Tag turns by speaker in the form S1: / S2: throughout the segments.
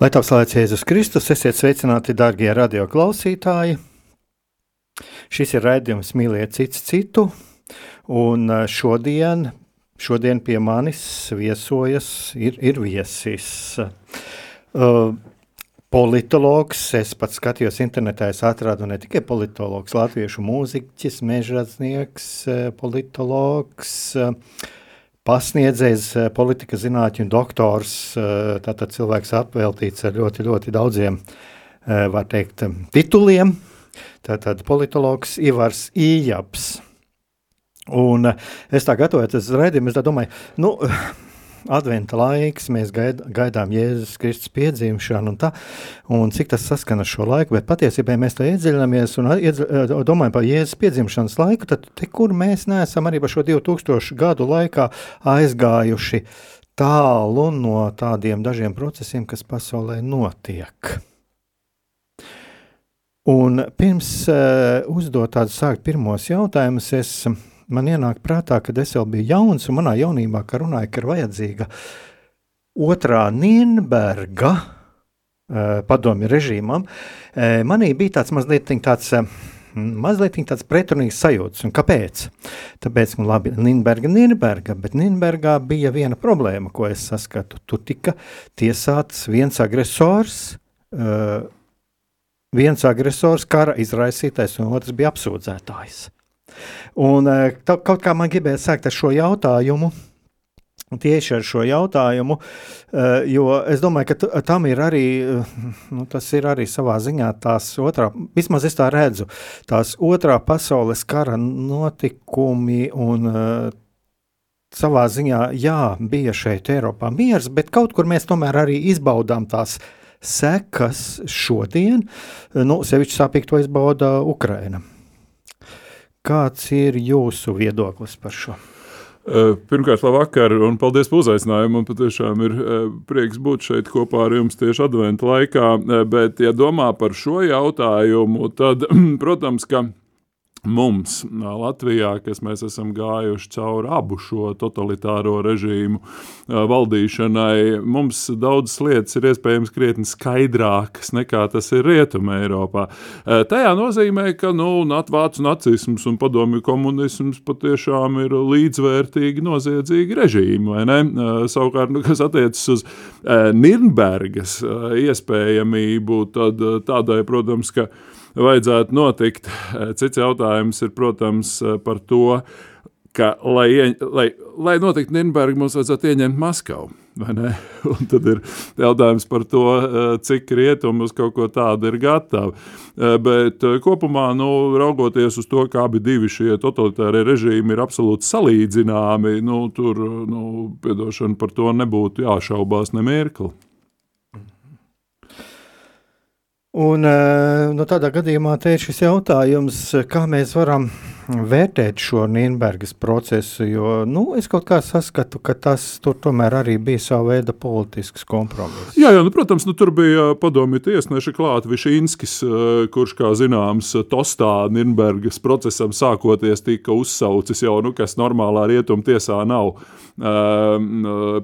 S1: Lai tā slavēts Jēzus Kristus, esiet sveicināti, darbie radioklausītāji. Šis ir raidījums Mīliet cits citu, un eh, šodien, šodien pie manis viesojas ir, ir viesis. Uh, politologs, es pats skatījos internetā, es atradu ne tikai politologs, latviešu mūziķis, mežradznieks, eh, politologs, uh, pasniedzējs, eh, politika zinātņu doktors, eh, tātad cilvēks apveltīts ar ļoti, ļoti daudziem, eh, var teikt, tituliem. Tātad politologs Ivars Ījaps. Un es tā gatavojos uz raidījumu, es tā domāju, nu, adventa laiks, mēs gaid, gaidām Jēzus Kristus piedzimšanu un tā, un cik tas saskana šo laiku, bet patiesībā mēs tā iedziļināmies un iedz, domājam par Jēzus piedzimšanas laiku, tad te, kur mēs neesam arī pa šo 2000 gadu laikā aizgājuši tālu no tādiem dažiem procesiem, kas pasaulē notiek. Un pirms uh, uzdot tādus sākt pirmos jautājumus, es man ienāk prātā, kad es vēl biju jauns un manā jaunībā, ka runāja, ka ir vajadzīga otrā Nienberga uh, padomju režīmam, uh, manī bija tāds mazliet tāds, uh, mazliet tāds pretrunīgs sajūts. Un kāpēc? Tāpēc, nu labi, Nienberga, Nienberga, bet Nienbergā bija viena problēma, ko es saskatu. Tu tika tiesāts viens agresors, uh, viens agresors, kara izraisītais, un otrs bija apsūdzētājs. Un eh, tā, kaut kā man gribēja sākt ar šo jautājumu. Tieši ar šo jautājumu, eh, jo es domāju, ka tam ir arī, eh, nu, tas ir arī savā ziņā tās otrā, vismaz es tā redzu, tās otrā pasaules kara notikumi un savā ziņā, jā, bija šeit Eiropā miers, bet kaut kur mēs tomēr arī izbaudām tās sekas šodien, nu, sevišķi sāpīgi to izbauda Ukraina. Kāds ir jūsu viedoklis par šo?
S2: Pirmkārt, labvakar, un paldies par uzaicinājumu. Man patiešām ir prieks būt šeit kopā ar jums tieši adventa laikā. Bet, ja domā par šo jautājumu, tad, protams, ka mums Latvijā, kas mēs esam gājuši cauri abu šo totalitāro režīmu valdīšanai, mums daudzas lietas ir iespējams krietni skaidrākas nekā tas ir Rietumē Eiropā. Tajā nozīmē, ka nu, vācu nacisms un padomju komunisms patiešām ir līdzvērtīgi noziedzīgi režīmi, vai ne? Savukārt, nu, kas attiecas uz Nirnbergas iespējamību, tad tādai, protams, ka vajadzētu notikt. Eh, cits jautājums ir, protams, eh, par to, ka, lai, lai, lai notiktu Nīderlandē, mums vajadzētu ieņemt Maskavu. tad ir jautājums par to, eh, cik rietumi uz kaut ko tādu ir gatavi. Bet kopumā, nu, raugoties uz to, kā abi šie totalitārie režīmi ir absolūti salīdzināmi, nu, tur nu, par to nebūtu jāšaubās nemirkli.
S1: Un, eh, nu, tādā gadījumā te ir šis jautājums, kā mēs varam vērtēt šo Nīderlandes procesu, jo nu, es kaut kā saskatu, ka tas tomēr arī bija sava veida politisks kompromiss.
S2: Jā, jā nu, protams, nu, tur bija padomju tiesneši klāt Višīnskis, eh, kurš, kā zināms, Tostā Nīderlandes procesam sākoties tika uzsaucis jau, nu, kas normālā rietuma tiesā nav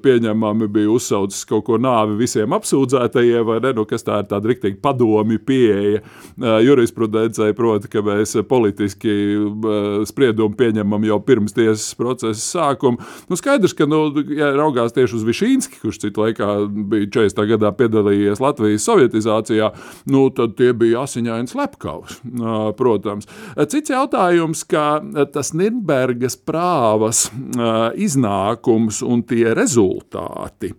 S2: pieņemami, bija uzsaucis kaut ko nāvi visiem apsūdzētajiem, vai ne, nu, kas tā ir tāda riktīgi padomju pieeja. Jurisprudencei, proti, ka mēs politiski spriedumu pieņemam jau pirms tiesas procesa sākuma. Nu, skaidrs, ka, nu, ja raugās tieši uz Višīnski, kurš citu laikā bija 40. gadā piedalījies Latvijas sovietizācijā, nu, tad tie bija asiņaini slepkavs, protams. Cits jautājums, ka tas Nirnbergas prāvas iznākums un tie rezultāti,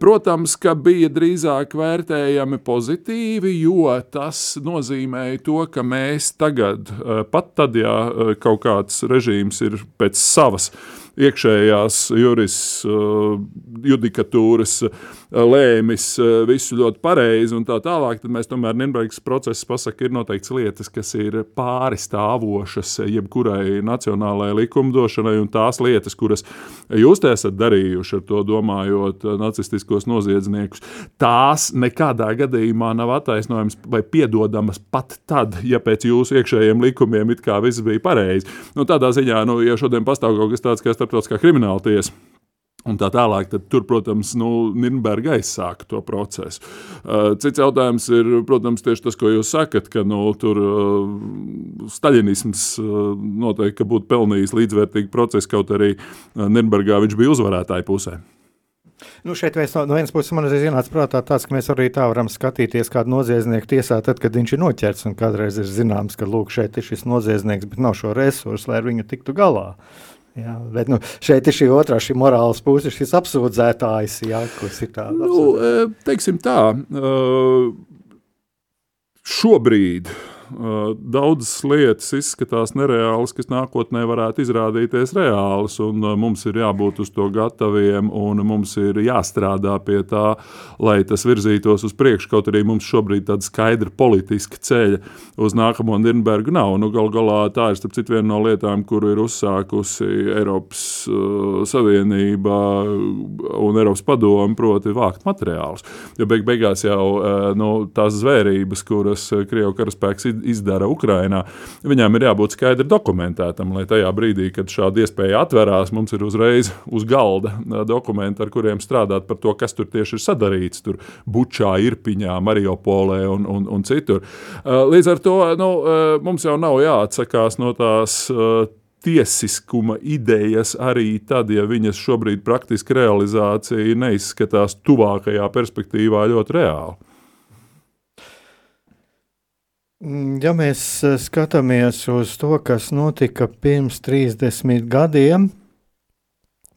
S2: protams, ka bija drīzāk vērtējami pozitīvi, jo tas nozīmēja to, ka mēs tagad, pat tad, ja kaut kāds režīms ir pēc savas iekšējās juris, judikatūras lēmis visu ļoti pareizi un tā tālāk, tad mēs tomēr Nīderlandes procesā pasakām, ir noteikts lietas, kas ir pāri stāvošas jebkurai nacionālajai likumdošanai, un tās lietas, kuras jūs te esat darījuši ar to domājot nacistiskos noziedzniekus, tās nekādā gadījumā nav attaisnojams vai piedodamas pat tad, ja pēc jūsu iekšējiem likumiem it kā viss bija pareizi. Nu, tādā ziņā, nu, ja šodien pastāv kaut kas tāds kā starptautiskā krimināla tiesa, Un tā tālāk, tad tur, protams, nu, Nīderlandē aizsāka to procesu. Uh, cits jautājums ir, protams, tieši tas, ko jūs sakat, ka nu, tur uh, staļinisms uh, noteikti būtu pelnījis līdzvērtīgu procesu, kaut arī Nīderlandē viņš bija uzvarētāju pusē.
S1: Nu, šeit mēs no, no vienas puses man ir ienācis prātā tāds, ka mēs arī tā varam skatīties kādu noziedznieku tiesā, tad, kad viņš ir noķerts. Un kādreiz ir zināms, ka lūk, šeit ir šis noziedznieks, bet nav šo resursu, lai ar viņu tiktu galā. Jā, bet nu, šeit ir šī otrā, šī morāla puse, šis apsūdzētājs, jā, kurš ir tāds.
S2: Nu, e, teiksim tā, e, šobrīd daudzas lietas izskatās nereālas, kas nākotnē varētu izrādīties reālas. Mums ir jābūt uz to gataviem un mums ir jāstrādā pie tā, lai tas virzītos uz priekšu. Kaut arī mums šobrīd tāda skaidra politiska ceļa uz nākamo Nīderlandu nav. Nu, Galu galā tā ir citu, viena no lietām, kuru ir uzsākusi Eiropas uh, Savienība un Eiropas Padome, proti, vākt materiālus. Jo beig beigās jau uh, nu, tās zvērības, kuras Krievijas karaspēks izdara Ukrajinā, viņām ir jābūt skaidri dokumentētam, lai tajā brīdī, kad šāda iespēja atverās, mums ir uzreiz uz galda dokumenti, ar kuriem strādāt par to, kas tur tieši ir sadarīts. Tur Bučā, Irpiņā, Mariupolē un, un, un citur. Līdz ar to nu, mums jau nav jāatsakās no tās tiesiskuma idejas arī tad, ja viņas šobrīd praktiski realizācija neizskatās tuvākajā perspektīvā ļoti reāli.
S1: Mm, ja mēs eh, skatāmies uz to, kas notika pirms 30 gadiem,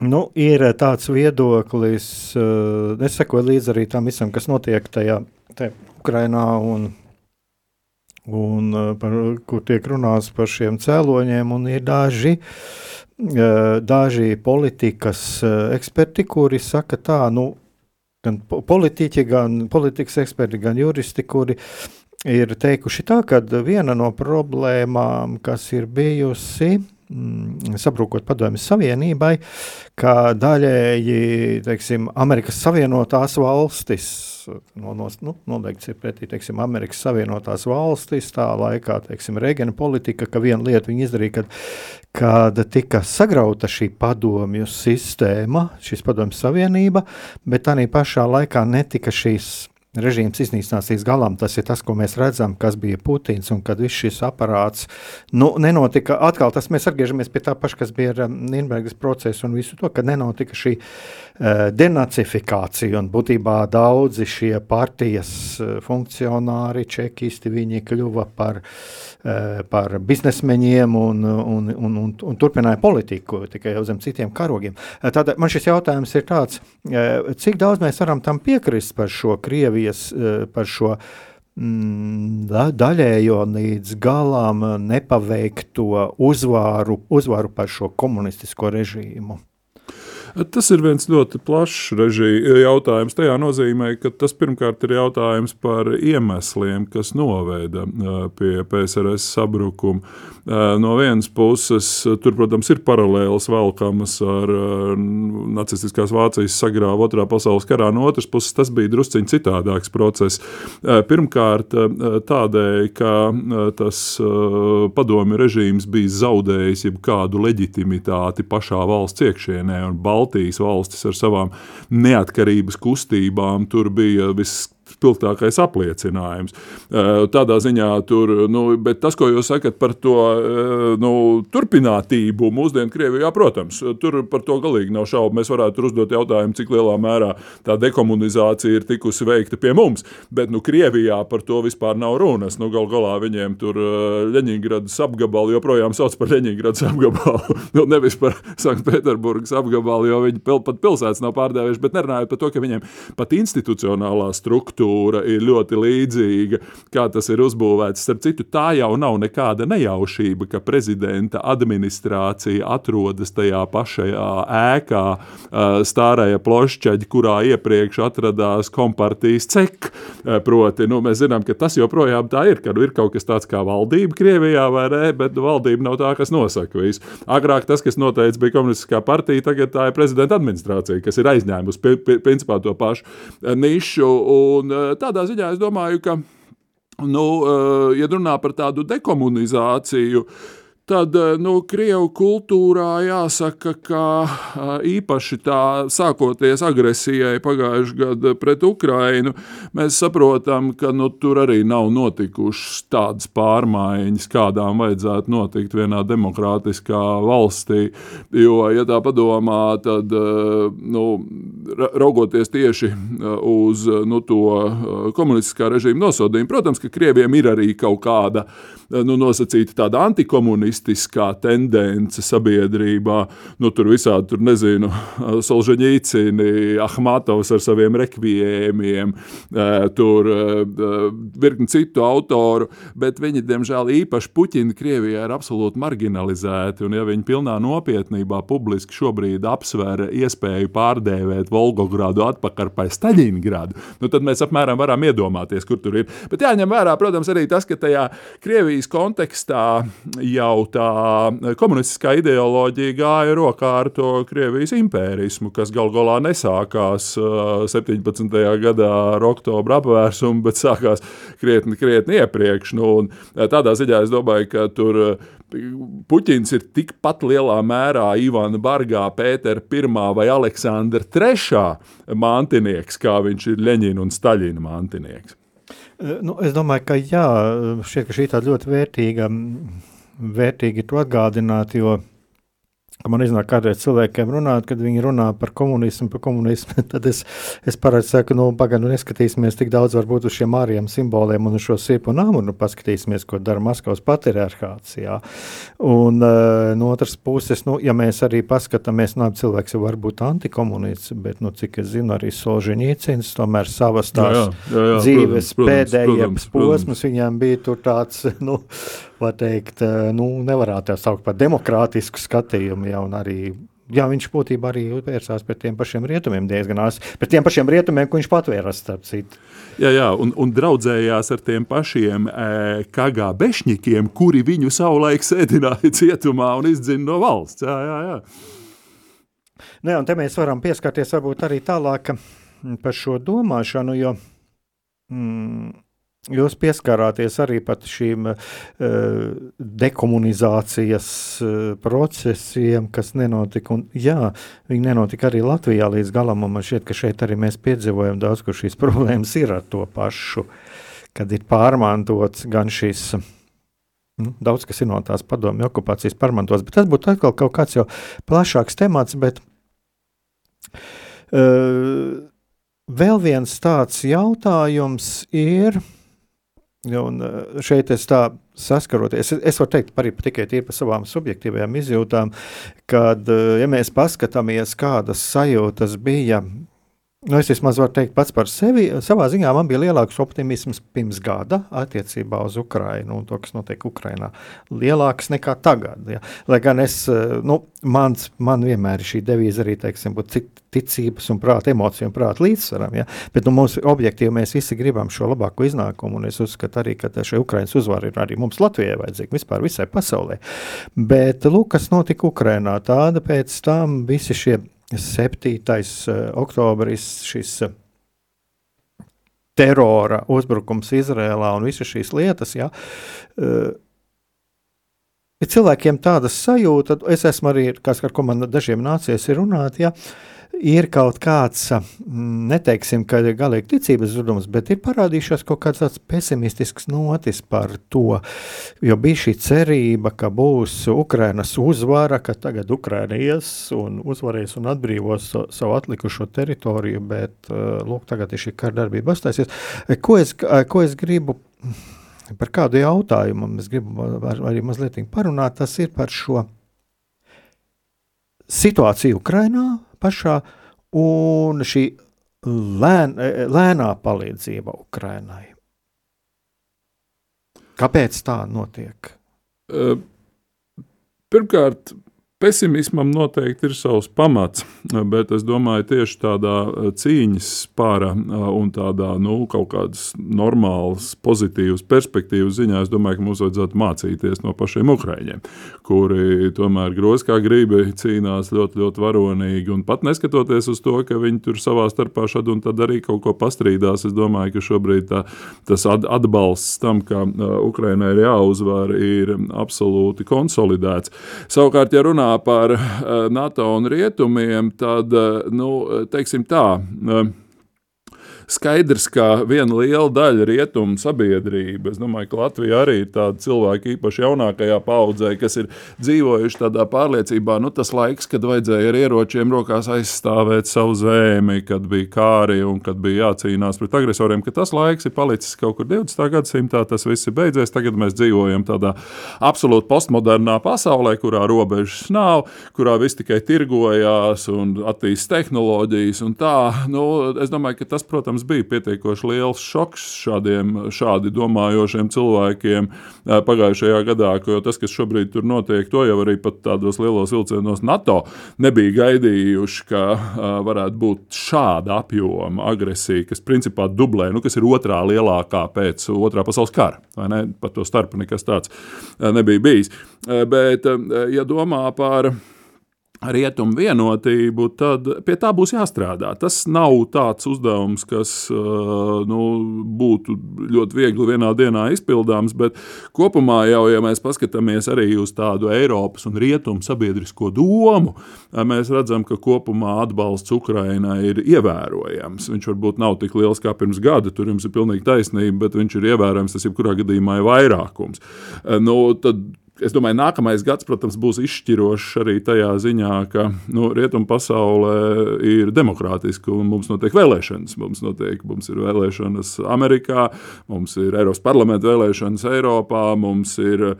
S1: nu, ir tāds viedoklis, eh, es sekoju līdzi arī tam visam, kas notiek tajā, tajā Ukrainā un, un eh, par, kur tiek runāts par šiem cēloņiem, un ir daži, daži politikas eksperti, kuri saka tā, nu, gan politiķi, gan politikas eksperti, gan juristi, kuri ir teikuši tā, ka viena no problēmām, kas ir bijusi, mm, sabrūkot Padomju Savienībai, ka daļēji teiksim, Amerikas Savienotās valstis, no, no, nu, noteikti ir pretī teiksim, Amerikas Savienotās valstis, tā laikā teiksim, Reigana politika, ka viena lieta viņa izdarīja, kad, kad tika sagrauta šī padomju sistēma, šis padomju savienība, bet tā pašā laikā netika šīs režīms iznīcinās līdz galam. Tas ir tas, ko mēs redzam, kas bija Putins un kad viss šis aparāts nu, nenotika. Atkal tas mēs atgriežamies pie tā paša, kas bija ar um, Nīderlandes procesu un visu to, ka nenotika šī uh, denacifikācija un būtībā daudzi šie partijas uh, funkcionāri, čekisti, viņi kļuva par Eh, par biznesmeņiem un, un, un, un, un turpināja politiku tikai zem citiem karogiem. Eh, tad man šis jautājums ir tāds, eh, cik daudz mēs varam tam piekrist par šo Krievijas, par šo mm, da, daļējo līdz galam nepaveikto uzvāru, uzvāru par šo komunistisko režīmu.
S2: Tas ir viens ļoti plašs režīma jautājums. Tajā nozīmē, ka tas pirmkārt ir jautājums par iemesliem, kas noveda pie PSRS sabrukuma. No vienas puses, tur, protams, ir paralēlas valkamas ar nacistiskās Vācijas sagrāvu otrā pasaules karā. No otras puses, tas bija drusciņš citādāks process. Pirmkārt, tādēļ, ka tas padomju režīms bija zaudējis jebkādu leģitimitāti pašā valsts iekšienē un Baltijas valstis ar savām neatkarības kustībām. Tur bija viss spilgtākais apliecinājums. Tādā ziņā tur, nu, bet tas, ko jūs sakat par to nu, turpinātību mūsdienu Krievijā, protams, tur par to galīgi nav šaubu. Mēs varētu uzdot jautājumu, cik lielā mērā tā dekomunizācija ir tikusi veikta pie mums, bet nu, Krievijā par to vispār nav runas. Nu, gal galā viņiem tur Ļeņingradas apgabalu joprojām sauc par Ļeņingradas apgabalu, nu, nevis par Sanktpēterburgas apgabalu, jo viņi pil, pat pilsētas nav pārdēvējuši, bet nerunājot par to, ka viņiem pat institucionālā struktūra ir ļoti līdzīga, kā tas ir uzbūvēts. Starp citu, tā jau nav nekāda nejaušība, ka prezidenta administrācija atrodas tajā pašajā ēkā, stārēja plošķaģi, kurā iepriekš atradās kompartijas cek. Proti, nu, mēs zinām, ka tas joprojām tā ir, ka nu, ir kaut kas tāds kā valdība Krievijā vai nē, bet valdība nav tā, kas nosaka visu. Agrāk tas, kas noteica, bija komunistiskā partija, tagad tā ir prezidenta administrācija, kas ir aizņēmusi principā to pašu nišu. Un tādā ziņā es domāju, ka Nu, eh, ja runā par tādu dekomunizāciju, Tad eh, nu, Krievijas kultūrā jāsaka, ka eh, īpaši tā sākoties agresijai pagājušajā gadā pret Ukrajinu, mēs saprotam, ka nu, tur arī nav notikušas tādas pārmaiņas, kādām vajadzētu notikt vienā demokrātiskā valstī. Jo, ja tā padomā, tad eh, nu, raugoties tieši uz nu, to komunistiskā režīma nosodījumu, protams, ka Krievijam ir arī kaut kāda nu, nosacīta tāda antikomunistiskā tendence sabiedrībā. Nu, tur visādi, tur nezinu, Solženīcini, Ahmatovs ar saviem rekvijēmiem, tur virkni citu autoru, bet viņi, diemžēl, īpaši Puķini Krievijā ir absolūti marginalizēti, un ja viņi pilnā nopietnībā publiski šobrīd apsver iespēju pārdēvēt Volgogradu atpakaļ pēc Staļingradu, nu, tad mēs apmēram varam iedomāties, kur tur ir. Bet jāņem vērā, protams, arī tas, ka tajā Krievijas kontekstā jau tā komunistiskā ideoloģija gāja rokā ar to Krievijas impērismu, kas gal galā nesākās 17. gadā ar oktobra apvērsumu, bet sākās krietni, krietni iepriekš. Nu, tādā ziņā es domāju, ka tur Puķins ir tikpat lielā mērā Ivana Bargā, Pētera I vai Aleksandra III mantinieks, kā viņš ir Leņķina un Staļina mantinieks.
S1: Nu, es domāju, ka jā, šķiet, ka šī ir ļoti vērtīga, vērtīgi to atgādināt, jo Man iznāk kādreiz cilvēkiem runāt, kad viņi runā par komunismu, par komunismu, tad es, es parasti saku, nu, pagaidi, nu, neskatīsimies tik daudz varbūt uz šiem āriem simboliem un uz šo sirpu un amunu, paskatīsimies, ko dara Maskavas patriarchāts, jā. Un uh, no otras puses, nu, ja mēs arī paskatāmies, nu, cilvēks jau var būt antikomunists, bet, nu, cik es zinu, arī Solženīcins tomēr savas tās jā, jā, jā, dzīves protams, pēdējie protams, protams. viņām bija tur tāds, nu, var teikt, eh, nu, nevarētu tā saukt par demokrātisku skatījumu. Ja, arī, jā, viņš būtībā arī vērsās pret tiem pašiem rietumiem diezgan ātri, pret tiem pašiem rietumiem, ko viņš patvēra starp citu.
S2: Jā, jā un, un draudzējās ar tiem pašiem e, KGBšņikiem, kuri viņu savulaik sēdināja cietumā un izdzina no valsts. Jā, jā, jā.
S1: Ne, un te mēs varam pieskarties varbūt arī tālāk par šo domāšanu, jo mm, Jūs pieskarāties arī šīm uh, dekomunizācijas uh, procesiem, kas nenotika. Un, jā, viņi nenotika arī Latvijā līdz galam. Man šķiet, ka šeit arī mēs piedzīvojam daudz, kur šīs problēmas ir ar to pašu, kad ir pārmantots gan šīs. Nu, daudz kas ir no tās padomju okupācijas pārmantots, bet tas būtu atkal kaut kāds jau plašāks temats. Bet, uh, vēl viens tāds jautājums ir, uh, Un eh, šeit es tā saskaroties, es, es varu teikt arī tikai par savām subjektīvajām izjūtām, kad, eh, ja mēs paskatāmies, kādas sajūtas bija Nu, es vismaz varu teikt pats par sevi. Savā ziņā man bija lielāks optimisms pirms gada attiecībā uz Ukrajinu un to, kas notiek Ukrajinā. Lielāks nekā tagad. Ja. Lai gan es, nu, mans, man vienmēr ir šī devīze arī, teiksim, būt ticības un prāta, emociju un prāta līdzsvaram. Ja. Bet nu, mums objektīvi mēs visi gribam šo labāko iznākumu, un es uzskatu arī, ka šī Ukrainas uzvara ir arī mums Latvijai vajadzīga, vispār visai pasaulē. Bet, lūk, kas notika Ukrainā, tāda pēc tam visi šie 7. Eh, oktobris šis eh, terora uzbrukums Izrēlā un visas šīs lietas. Ja, uh, ir cilvēkiem tāda sajūta, es esmu arī, kas, ar ko man dažiem nācies runāt, ja, ir kaut kāds, neteiksim, ka ir galīgi ticības zudums, bet ir parādījušās kaut kāds tāds pesimistisks notis par to, jo bija šī cerība, ka būs Ukrainas uzvara, ka tagad Ukraina ies un uzvarēs un atbrīvos savu atlikušo teritoriju, bet, uh, lūk, tagad ir šī kardarbība astāsies. Ko es, ko es gribu par kādu jautājumu, es gribu arī mazliet parunāt, tas ir par šo situāciju Ukrainā, pašā un šī lēn, lēnā palīdzība Ukrainai. Kāpēc tā notiek?
S2: Pirmkārt, Pesimismam noteikti ir savs pamats, bet es domāju, tieši tādā eh, cīņas spāra eh, un tādā nu, kaut kādas normālas, pozitīvas perspektīvas ziņā, es domāju, ka mums vajadzētu mācīties no pašiem ukrāņiem, kuri tomēr grozi kā gribi cīnās ļoti, ļoti varonīgi. Un pat neskatoties uz to, ka viņi tur savā starpā šad un tad arī kaut ko pastrīdās, es domāju, ka šobrīd tā, tas atbalsts tam, ka eh, Ukrainai ir jāuzvar, ir absolūti konsolidēts. Savukārt, ja runā par eh, NATO un rietumiem, tad, eh, nu, teiksim tā, eh, skaidrs, ka viena liela daļa rietumu sabiedrība, es domāju, ka Latvija arī ir tāda cilvēka, īpaši jaunākajā paudzē, kas ir dzīvojuši tādā pārliecībā, nu tas laiks, kad vajadzēja ar ieročiem rokās aizstāvēt savu zemi, kad bija kāri un kad bija jācīnās pret agresoriem, ka tas laiks ir palicis kaut kur 20. gadsimtā, tas viss ir beidzies, tagad mēs dzīvojam tādā absolūti postmodernā pasaulē, kurā robežas nav, kurā viss tikai tirgojās un attīstās tehnoloģijas un tā, nu, es domāju, ka tas, protams, protams, bija pietiekoši liels šoks šādiem šādi domājošiem cilvēkiem eh, pagājušajā gadā, jo tas, kas šobrīd tur notiek, to jau arī pat tādos lielos vilcienos NATO nebija gaidījuši, ka eh, varētu būt šāda apjoma agresija, kas principā dublē, nu, kas ir otrā lielākā pēc otrā pasaules kara. Pat to starpu nekas tāds eh, nebija bijis. Bet, ja domā par rietumu vienotību, tad pie tā būs jāstrādā. Tas nav tāds uzdevums, kas nu, būtu ļoti viegli vienā dienā izpildāms, bet kopumā jau, ja mēs paskatāmies arī uz tādu Eiropas un rietumu sabiedrisko domu, mēs redzam, ka kopumā atbalsts Ukrainai ir ievērojams. Viņš varbūt nav tik liels kā pirms gada, tur jums ir pilnīgi taisnība, bet viņš ir ievērojams, tas jebkurā gadījumā ir vairākums. Nu, tad Es domāju, ka nākamais gads, protams, būs izšķirošs arī tajā ziņā, ka nu, rietumu pasaulē ir demokrātiski un mums notiek vēlēšanas. Mums, notiek, mums ir vēlēšanas Amerikā, mums ir Eiropas parlamenta vēlēšanas Eiropā, mums ir uh,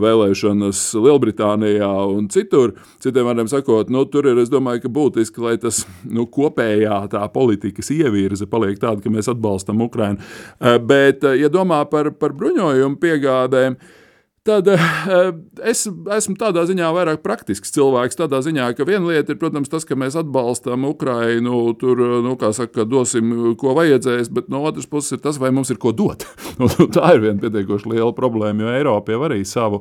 S2: vēlēšanas Lielbritānijā un citur. Citiem vārdiem sakot, nu, tur ir domāju, būtiski, lai tas nu, kopējā tā politikas ievirze paliek tāda, ka mēs atbalstam Ukrajinu. Uh, bet, ja domā par, par bruņojumu piegādēm, uh, Tad uh, es esmu tādā ziņā vairāk praktisks cilvēks. Tādā ziņā, ka viena lieta ir, protams, tas, ka mēs atbalstām Ukrajinu, tur, nu, kā saka, dosim, ko vajadzēs, bet no otras puses ir tas, vai mums ir ko dot. Nu, tā ir viena pietiekoši liela problēma, jo Eiropa jau arī savu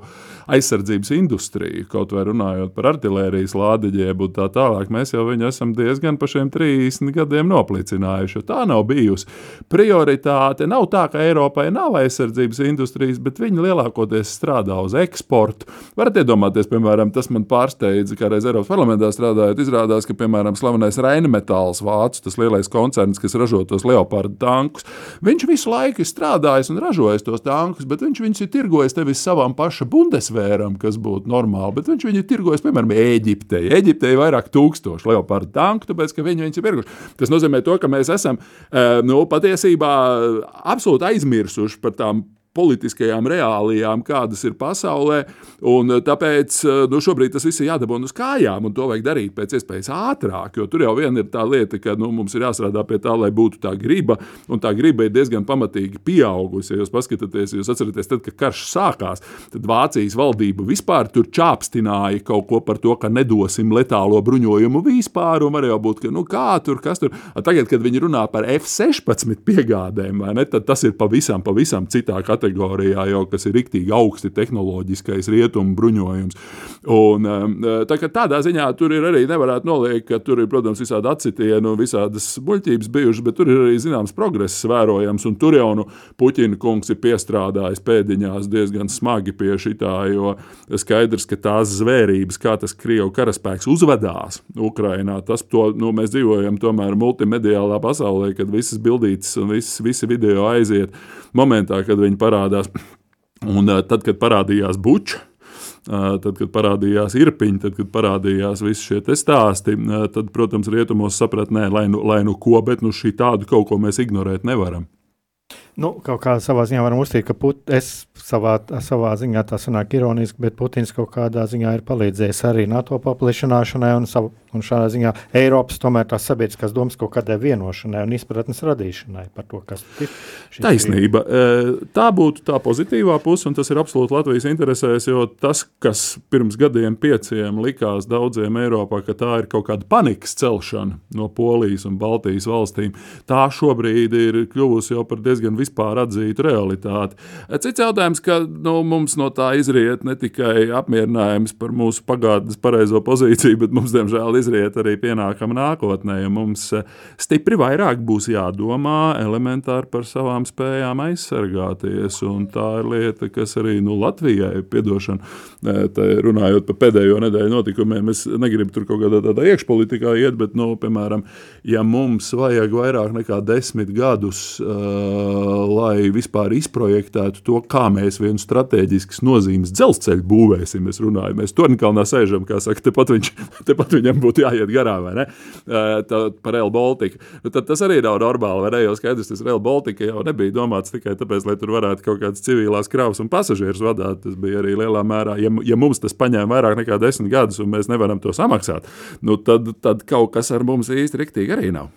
S2: aizsardzības industriju, kaut vai runājot par artērijas lādiņiem un tā tālāk, mēs jau viņu esam diezgan pa šiem 30 gadiem noplicinājuši. Tā nav bijusi prioritāte. Nav tā, ka Eiropai nav aizsardzības industrijas, bet viņi lielākoties strādā uz eksportu. Varat iedomāties, piemēram, tas man pārsteidza, ka reiz Eiropas parlamentā strādājot, izrādās, ka, piemēram, slavenais Rainemetāls vācu, tas lielais koncerns, kas ražo tos leopardu tankus, viņš visu laiku strādājis un ražojis tos tankus, bet viņš viņus ir tirgojis nevis savam paša bundesvēram, kas būtu normāli, bet viņš viņu ir tirgojis, piemēram, Eģiptei. Eģiptei ir vairāk tūkstoši leopardu tanku, tāpēc, ka viņi viņus ir pirkuši. Tas nozīmē to, ka mēs esam eh, nu, patiesībā absolūti aizmirsuši par tām politiskajām reālijām, kādas ir pasaulē. Eh, tāpēc eh, nu, šobrīd tas viss ir jādabūna uz kājām, un to vajag darīt pēc iespējas ātrāk. Jo tur jau vien ir tā lieta, ka nu, mums ir jāstrādā pie tā, lai būtu tā griba, un tā griba ir diezgan pamatīgi pieaugusi. Ja jūs paskatāties, jūs atceraties, tad, kad karš sākās, tad Vācijas valdība vispār tur čāpstināja kaut ko par to, ka nedosim letālo bruņojumu vispār, un var jau būt, ka nu, kā tur, kas tur. Tagad, kad viņi runā par F-16 piegādēm, ne, tad tas ir pavisam, pavisam citā kategorijā kategorijā, jau kas ir riktīgi augsti tehnoloģiskais rietumu bruņojums. Un, tā, tādā ziņā tur ir arī nevarētu noliekt, ka tur ir, protams, visādi atsitieni un visādas muļķības bijušas, bet tur ir arī zināms progress vērojams. Tur jau nu Puķina kungs ir piestrādājis pēdiņās diezgan smagi pie šitā, jo skaidrs, ka tās zvērības, kā tas Krievu karaspēks uzvedās Ukrainā, tas to, nu, mēs dzīvojam tomēr multimediālā pasaulē, kad visas bildītas un visas, visi video aiziet momentā, kad viņi parādās. Un tad, kad parādījās bučs, Tad, kad parādījās irpiņi, tad, kad parādījās visi šie stāsti, tad, protams, rietumos sapratnē, nē, lai nu, lai nu ko, bet nu šī tādu kaut ko mēs ignorēt nevaram.
S1: Nu, kaut kā savā ziņā varam uzstīt, ka Put, es savā, savā ziņā tā sanāk ironiski, bet Putins kaut kādā ziņā ir palīdzējis arī NATO paplašināšanai un, savu, un šādā ziņā Eiropas tomēr tās sabiedriskās domas kaut kādai vienošanai un izpratnes radīšanai par to, kas ir.
S2: Taisnība. E, tā būtu tā pozitīvā puse, un tas ir absolūti Latvijas interesēs, jo tas, kas pirms gadiem pieciem likās daudziem Eiropā, ka tā ir kaut kāda panikas celšana no Polijas un Baltijas valstīm, tā šobrīd ir kļuvusi jau par diezgan vispār atzītu realitāti. Cits jautājums, ka nu, mums no tā izriet ne tikai apmierinājums par mūsu pagātnes pareizo pozīciju, bet mums, diemžēl, izriet arī pienākama nākotnē. Mums eh, stipri vairāk būs jādomā elementāri par savām spējām aizsargāties. Tā ir lieta, kas arī nu, Latvijai, piedošana, eh, runājot par pēdējo nedēļu notikumiem, es negribu tur kaut kādā tādā iekšpolitikā iet, bet, nu, piemēram, ja mums vajag vairāk nekā desmit gadus, uh, lai vispār izprojektētu to, kā mēs vienu strateģiskas nozīmes dzelzceļu būvēsim. Mēs runājam, mēs Tornkalnā sēžam, kā saka, tepat, viņš, tepat viņam būtu jāiet garām, vai ne? Tā, par Rail Baltica. Nu, tad tas arī nav normāli, vai ne? Jo skaidrs, tas Rail Baltica jau nebija domāts tikai tāpēc, lai tur varētu kaut kādas civilās kravas un pasažierus vadīt. Tas bija arī lielā mērā, ja, ja mums tas paņēma vairāk nekā desmit gadus, un mēs nevaram to samaksāt, nu tad, tad kaut kas ar mums īsti riktīgi arī nav.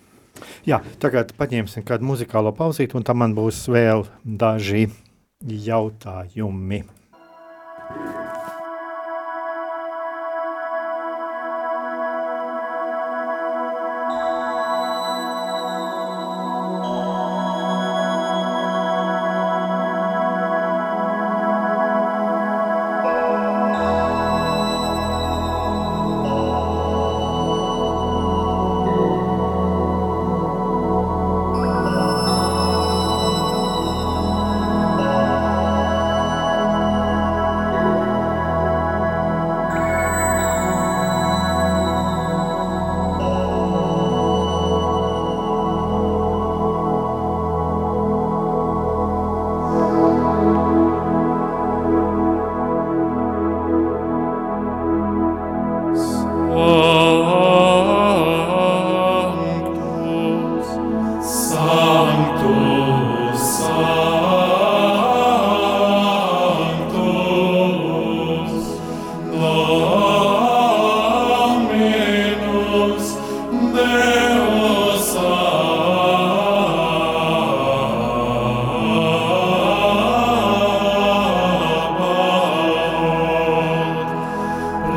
S1: Jā, tagad paņemsim kādu muzikālo pauzīti, un tam man būs vēl daži jautājumi.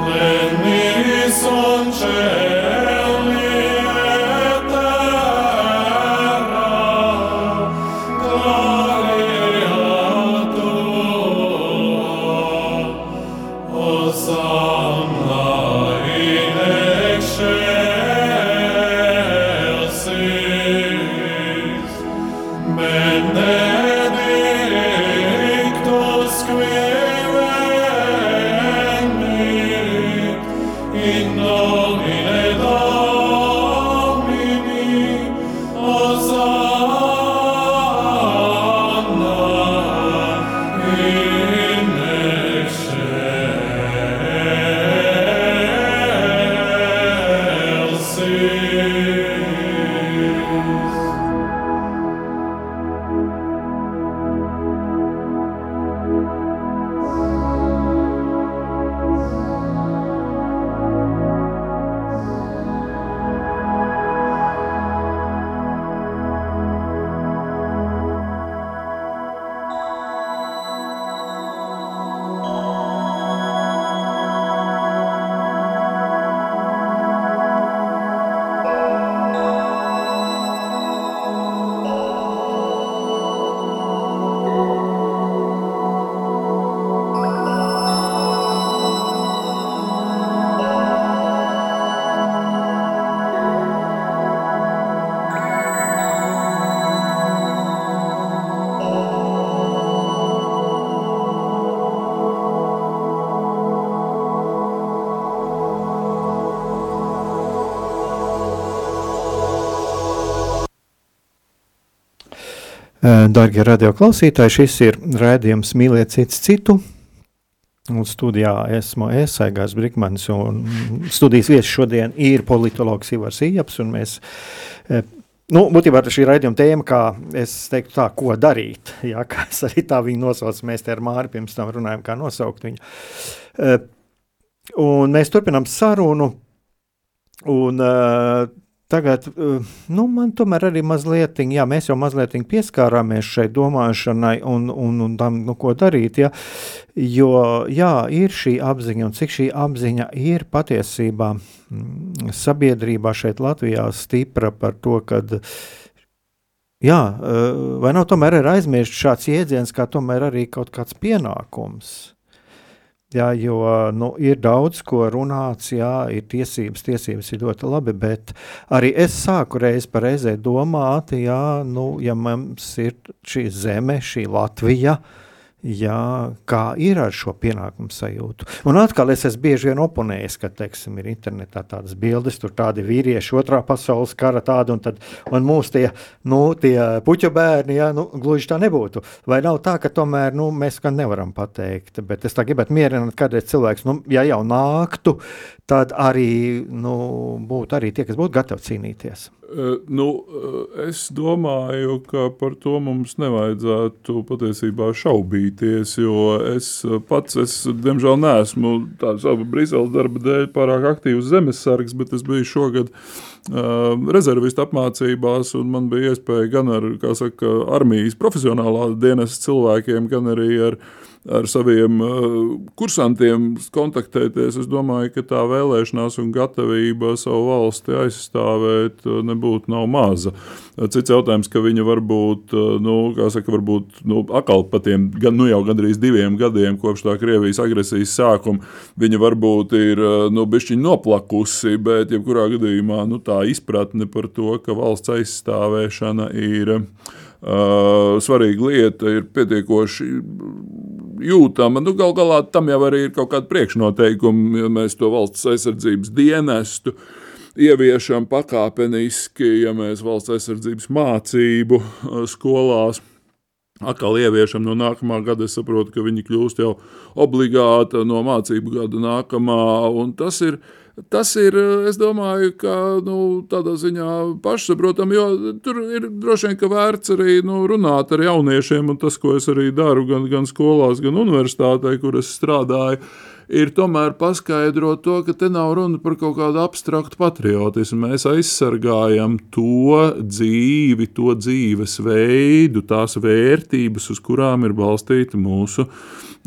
S1: Omne mi Darbie radioklausītāji, šis ir raidījums Mīliet cits citu. Un studijā esmu es, Aigās Brikmanis, un studijas viesis šodien ir politologs Ivars Ijaps, mēs, nu, būtībā šī raidījuma tēma, kā es teiktu tā, ko darīt, jā, kā es arī tā viņu nosaucu, mēs te ar Māri pirms tam runājam, kā nosaukt viņu. Un mēs turpinām sarunu, un uh, Tagad, eh, nu, man tomēr arī mazliet, jā, mēs jau mazliet pieskārāmies šai domāšanai un, un, un tam, nu, ko darīt, ja, jo, jā, ir šī apziņa, un cik šī apziņa ir patiesībā mm, sabiedrībā šeit Latvijā stipra par to, kad, jā, eh, vai nav tomēr ir aizmirst šāds jēdziens, kā tomēr arī kaut kāds pienākums, Jā, jo nu, ir daudz ko runāts, jā, ir tiesības, tiesības ir ļoti labi, bet arī es sāku reiz par reizē domāt, jā, nu, ja mums ir šī zeme, šī Latvija, uh, Jā, kā ir ar šo pienākumu sajūtu. Un atkal es esmu bieži vien oponējis, ka, teiksim, ir internetā tādas bildes, tur tādi vīrieši, otrā pasaules kara tādi, un, tad, un mūsu tie, nu, tie puķu bērni, jā, nu, gluži tā nebūtu. Vai nav tā, ka tomēr, nu, mēs gan nevaram pateikt, bet es tā gribētu mierināt, kādreiz cilvēks, nu, ja jau nāktu, tad arī, nu, būtu arī tie, kas būtu gatavi cīnīties.
S2: Uh, nu, es domāju, ka par to mums nevajadzētu patiesībā šaubīties. Jo es pats, es, diemžēl, neesmu tāds Brīseles darba dēļ pārāk aktīvs zemesargs, bet es biju šogad uh, rezervistu apmācībās, un man bija iespēja gan ar saka, armijas profesionālā dienas cilvēkiem, gan arī ar ar saviem uh, kursantiem kontaktēties. Es domāju, ka tā vēlēšanās un gatavība savu valsti aizstāvēt uh, nebūtu nav maza. Cits jautājums, ka viņa varbūt, uh, nu, saka, varbūt nu, atkal pa tiem gan, nu, jau gandrīz diviem gadiem kopš tā Krievijas agresijas sākuma, viņa varbūt ir nu, bišķiņ noplakusi, bet jebkurā gadījumā nu, tā izpratne par to, ka valsts aizstāvēšana ir uh, svarīga lieta, ir pietiekoši jūtama. Nu, Galu galā tam jau arī ir kaut kāda priekšnoteikuma, ja mēs to valsts aizsardzības dienestu ieviešam pakāpeniski, ja mēs valsts aizsardzības mācību uh, skolās atkal ieviešam no nākamā gada. Es saprotu, ka viņi kļūst jau obligāti no mācību gada nākamā, tas ir Tas ir, es domāju, ka nu, tādā ziņā pašsaprotami, jo tur ir droši vien vērts arī nu, runāt ar jauniešiem, un tas, ko es arī daru gan, gan skolās, gan universitātē, kur es strādāju, ir tomēr paskaidrot to, ka te nav runa par kaut kādu abstraktu patriotismu. Mēs aizsargājam to dzīvi, to dzīvesveidu, tās vērtības, uz kurām ir balstīta mūsu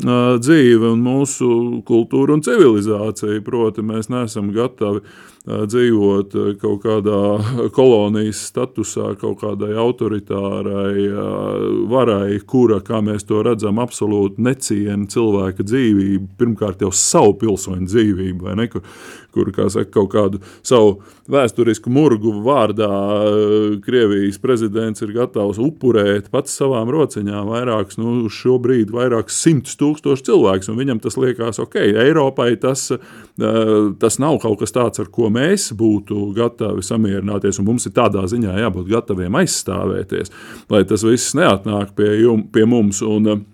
S2: dzīve un mūsu kultūra un civilizācija. Proti, mēs neesam gatavi dzīvot kaut kādā kolonijas statusā, kaut kādai autoritārai varai, kura, kā mēs to redzam, absolūti neciena cilvēka dzīvību, pirmkārt jau savu pilsoņu dzīvību, ne, kur, kur kā saka, kaut kādu savu vēsturisku murgu vārdā Krievijas prezidents ir gatavs upurēt pats savām rociņām vairākus, nu, šo brīdi vairākus simtus tūkstošu cilvēkus, un viņam tas liekas, ok, Eiropai tas, tas nav kaut kas tāds, ar ko mēs būtu gatavi samierināties, un mums ir tādā ziņā jābūt gataviem aizstāvēties, lai tas viss neatnāk pie, jum, pie mums. Un,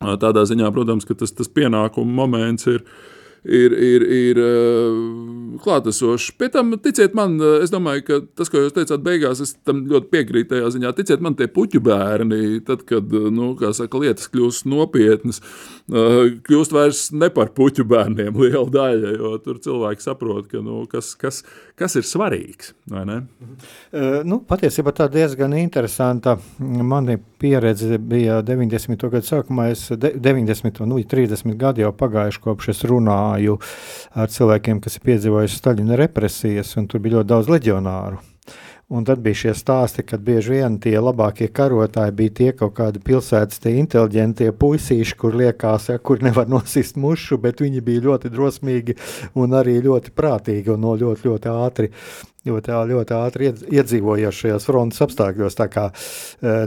S2: tādā ziņā, protams, tas, tas pienākuma moments ir ir, ir, ir klātesošs. Pēc tam, ticiet man, es domāju, ka tas, ko jūs teicāt, beigās, es tam ļoti piekrītu tajā ziņā. Ticiet man, tie puķu bērni, tad, kad nu, saka, lietas kļūst nopietnas, kļūst vairs ne par puķu bērniem liela daļa, jo tur cilvēki saprot, ka, nu, kas, kas, kas ir svarīgs.
S1: Uh, nu, patiesībā tā diezgan interesanta. Mani pieredze bija 90. gadu sākumā. Es 90. un nu, 30 gadi jau pagājuši kopš es runāju ar cilvēkiem, kas ir piedzīvojuši Staļina represijas, un tur bija ļoti daudz leģionāru. Un tad bija šie stāsti, ka bieži vien tie labākie karotāji bija tie kaut kādi pilsētas inteliģentie puisīši, kur liekas, ja, kur nevar nosist mušu, bet viņi bija ļoti drosmīgi un arī ļoti prātīgi un no ļoti, ļoti ātri ļoti, ļoti ātri iedzīvojies šajos frontes apstākļos. Tā kā,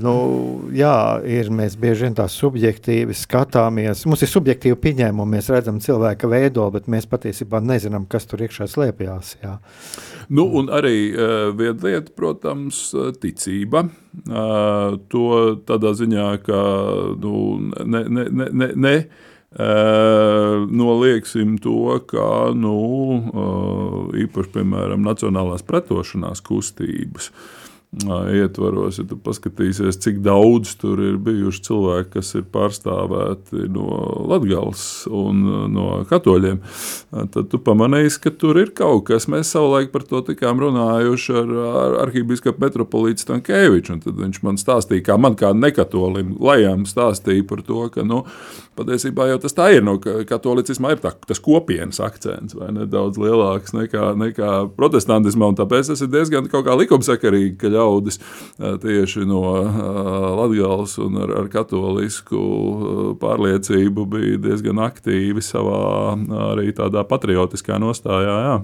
S1: nu, jā, ir, mēs bieži vien tā subjektīvi skatāmies. Mums ir subjektīvi pieņēmumi, mēs redzam cilvēka veidolu, bet mēs patiesībā nezinām, kas tur iekšā slēpjas.
S2: Nu, un arī uh, viena lieta, protams, ticība. Uh, to tādā ziņā, ka nu, ne, ne, ne, ne nolieksim to, ka nu, īpaši, piemēram, Nacionālās pretošanās kustības ietvaros, ja tu paskatīsies, cik daudz tur ir bijuši cilvēki, kas ir pārstāvēti no Latvijas un no katoļiem, tad tu pamanīsi, ka tur ir kaut kas. Mēs savulaik par to tikām runājuši ar, ar arhībīskapu metropolītu Stankēviču, tad viņš man stāstīja, kā man kā nekatolim lejām stāstīja par to, ka, nu, patiesībā jau tas tā ir, no katolicismā ir tā, tas kopienas akcents, vai ne, daudz lielāks nekā, nekā protestantismā, tāpēc tas ir diezgan likumsakarīgi, ka ļaudis tieši no Latgales un ar, ar katolisku pārliecību bija diezgan aktīvi savā arī tādā patriotiskā nostājā. Jā.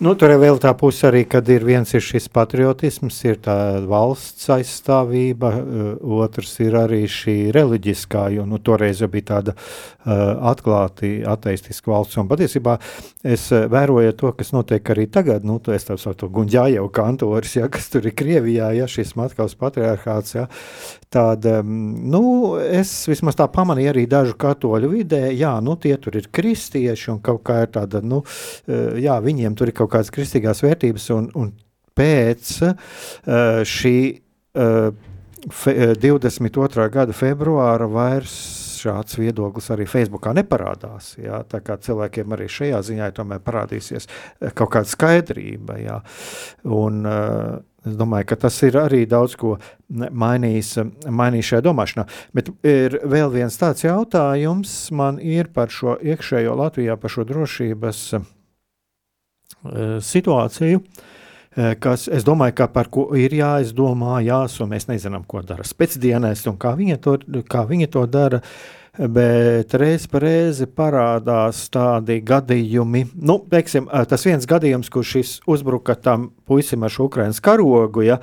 S1: Nu, tur ir vēl tā puse arī, kad ir viens ir šis patriotisms, ir tā valsts aizstāvība, eh, otrs ir arī šī reliģiskā, jo nu, toreiz jau bija tāda uh, atklāti ateistiska valsts. Un patiesībā es eh, vēroju to, kas notiek arī tagad, nu, to es tā saucu Guņģājau kantoris, ja, kas tur ir Krievijā, ja šis Matkavas patriarchāts, ja, tad, nu, es vismaz tā pamanīju arī dažu katoļu vidē, jā, nu, tie tur ir kristieši un kaut kā ir tāda, nu, jā, viņiem tur ir kaut kādas kristīgās vērtības, un, un pēc uh, šī uh, fe, 22. gada februāra vairs šāds viedoklis arī Facebookā neparādās. Jā, tā kā cilvēkiem arī šajā ziņā tomēr parādīsies kaut kāda skaidrība. Jā. Un, uh, Es domāju, ka tas ir arī daudz ko mainījis, mainījis šajā domāšanā. Bet ir vēl viens tāds jautājums man ir par šo iekšējo Latvijā, par šo drošības uh, Eh, situāciju, eh, kas, es domāju, ka par ko ir jāizdomā, jās, un mēs nezinām, ko dara spēcdienēs un kā viņi to, kā viņi to dara. Bet reiz pa reizi parādās tādi gadījumi, nu, teiksim, eh, tas viens gadījums, kur šis uzbruka tam puisim ar šo Ukraiņas karogu, ja,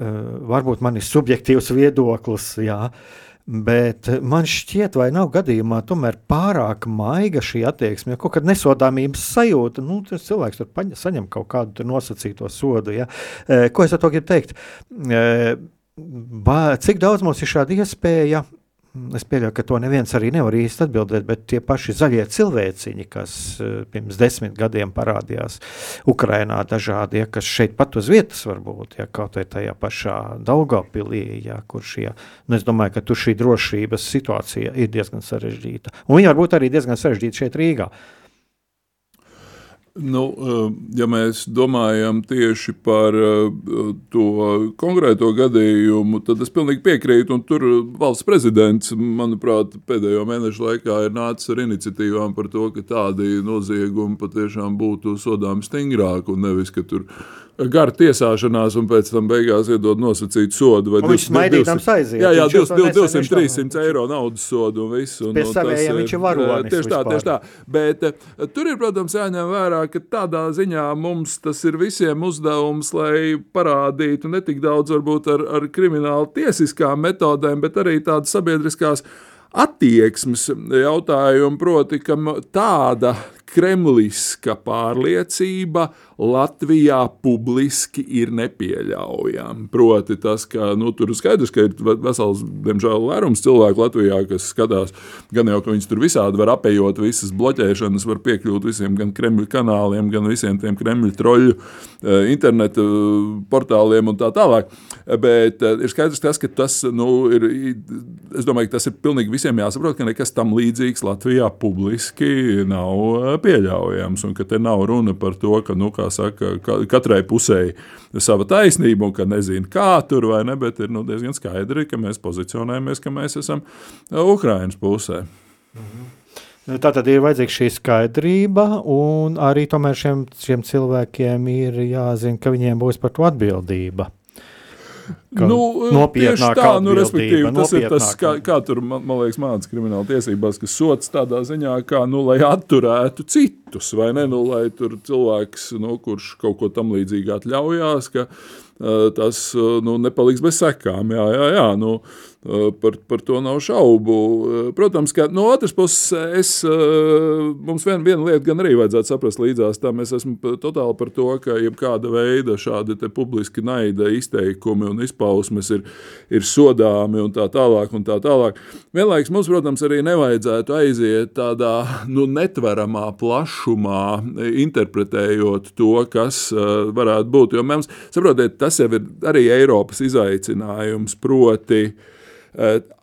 S1: varbūt man ir subjektīvs viedoklis, jā, uh, Bet man šķiet, vai nav gadījumā tomēr pārāk maiga šī attieksme, ja kaut kāda nesodāmības sajūta, nu, tas cilvēks tur paņa, saņem kaut kādu nosacīto sodu. Ja? E, ko es ar to gribu teikt? E, ba, cik daudz mums ir šāda iespēja Es pieļauju, ka to neviens arī nevar īsti atbildēt, bet tie paši zaļie cilvēciņi, kas eh, pirms desmit gadiem parādījās Ukrajinā, dažādi, ja, kas šeit pat uz vietas var būt, ja kaut vai tajā pašā Daugavpilī, ja, kur šie, nu es domāju, ka tur šī drošības situācija ir diezgan sarežģīta. Un viņa var būt arī diezgan sarežģīta šeit Rīgā. Uh,
S2: Nu, eh, ja mēs domājam tieši par eh, to konkrēto gadījumu, tad es pilnīgi piekrītu. Tur valsts prezidents, manuprāt, pēdējo mēnešu laikā ir nācis ar iniciatīvām par to, ka tādi noziegumi patiešām būtu sodāmi stingrāk un nevis, ka tur gara tiesāšanās, un pēc tam beigās iedod nosacītu sodu.
S1: Viņš smaidīdams aiziet?
S2: Jā, jā 200, 300 eiro naudas sodu un viss. Un,
S1: un savējiem viņš ir varonis.
S2: Tieši tā, tieši tā. Bet tur ir, protams, jāņem vērā, ka tādā ziņā mums tas ir visiem uzdevums, lai parādītu ne tik daudz varbūt ar, ar kriminālu tiesiskām metodēm, bet arī tādas sabiedriskās attieksmes jautājumu, proti, ka tāda kremliska pārliecība Latvijā publiski ir nepieļaujama. Proti, tas, ka nu, tur skaidrs, ka ir vesels, diemžēl, lērums cilvēku Latvijā, kas skatās, gan jau, ka viņas tur visādi var apējot visas bloķēšanas, var piekļūt visiem gan Kremļa kanāliem, gan visiem tiem Kremļa troļu eh, interneta eh, portāliem un tā tālāk. Bet eh, ir skaidrs, tas, ka tas nu, ir, es domāju, ka tas ir pilnīgi visiem jāsaprot, ka nekas tam līdzīgs Latvijā publiski nav pieļaujams, un ka te nav runa par to, ka, nu, kā saka, katrai pusē sava taisnība, un ka nezinu, kā tur vai ne, bet ir nu, diezgan skaidri, ka mēs pozicionējamies, ka mēs esam Ukraiņas pusē.
S1: Mhm. Tā tad ir vajadzīga šī skaidrība, un arī šiem, šiem cilvēkiem ir jāzina, ka viņiem būs par to atbildība.
S2: Nu, nopietnāk, tā, nu, respektīvi, tas ir tas, kā, kā tur, man, man liekas, mācās krimināla tiesībās, ka sots tādā ziņā, kā, nu, lai atturētu citus, vai ne, nu, lai tur cilvēks, nu, kurš kaut ko tam līdzīgi atļaujās, ka uh, tas, uh, nu, nepaliks bez sekām, jā, jā, jā, nu, uh, par, par to nav šaubu. Eh, protams, ka no otras puses, es, eh, mums vien, viena lieta gan arī vajadzētu saprast līdzās tam. Es esmu totāli par to, ka jebkāda veida šādi publiski naida izteikumi un izpausmes ir, ir sodāmi un tā tālāk. Un tā tālāk. Vienlaikus mums, protams, arī nevajadzētu aiziet tādā nu, netveramā plašumā, interpretējot to, kas varētu būt. Jo mums, saprotiet, tas jau ir arī Eiropas izaicinājums, proti, Eh,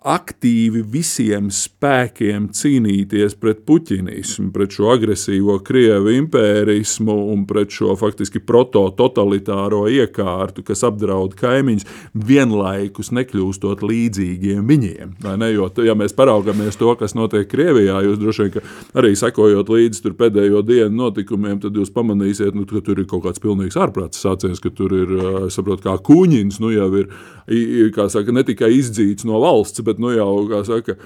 S2: aktīvi visiem spēkiem cīnīties pret puķinismu, pret šo agresīvo krievu impērismu un pret šo faktiski proto-totalitāro iekārtu, kas apdraud kaimiņus, vienlaikus nekļūstot līdzīgiem viņiem. Ne? Jo, ja mēs paraugamies to, kas notiek Krievijā, jūs droši vien arī sekojot līdzi pēdējo dienu notikumiem, tad jūs pamanīsiet, nu, ka tur ir kaut kāds pilnīgs ārprāts sācies, ka tur ir, eh, saprot, kā kuņins, nu jau ir, kā saka, ne tikai izdzīts no valsts, bet nu jau saka,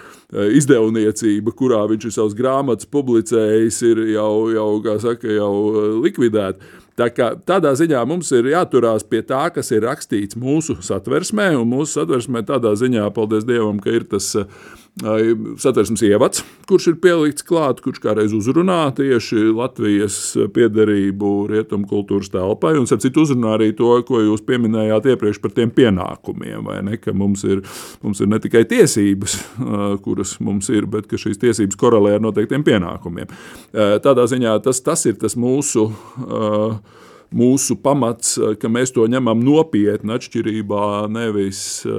S2: izdevniecība, kurā viņš ir savus grāmatas publicējis, ir jau, jau, saka, jau likvidēta. Tā kā, tādā ziņā mums ir jāturās pie tā, kas ir rakstīts mūsu satversmē, un mūsu satversmē tādā ziņā, paldies Dievam, ka ir tas uh, satversmes ievads, kurš ir pielikts klāt, kurš kādreiz uzrunā tieši Latvijas piederību rietumu kultūras telpai, un ap citu uzrunā arī to, ko jūs pieminējāt iepriekš par tiem pienākumiem, ne, mums ir, mums ir ne tikai tiesības, kuras mums ir, bet ka šīs tiesības korelē ar noteiktiem pienākumiem. Tādā ziņā tas, tas ir tas mūsu uh, mūsu pamats, eh, ka mēs to ņemam nopietni, atšķirībā, nevis, eh,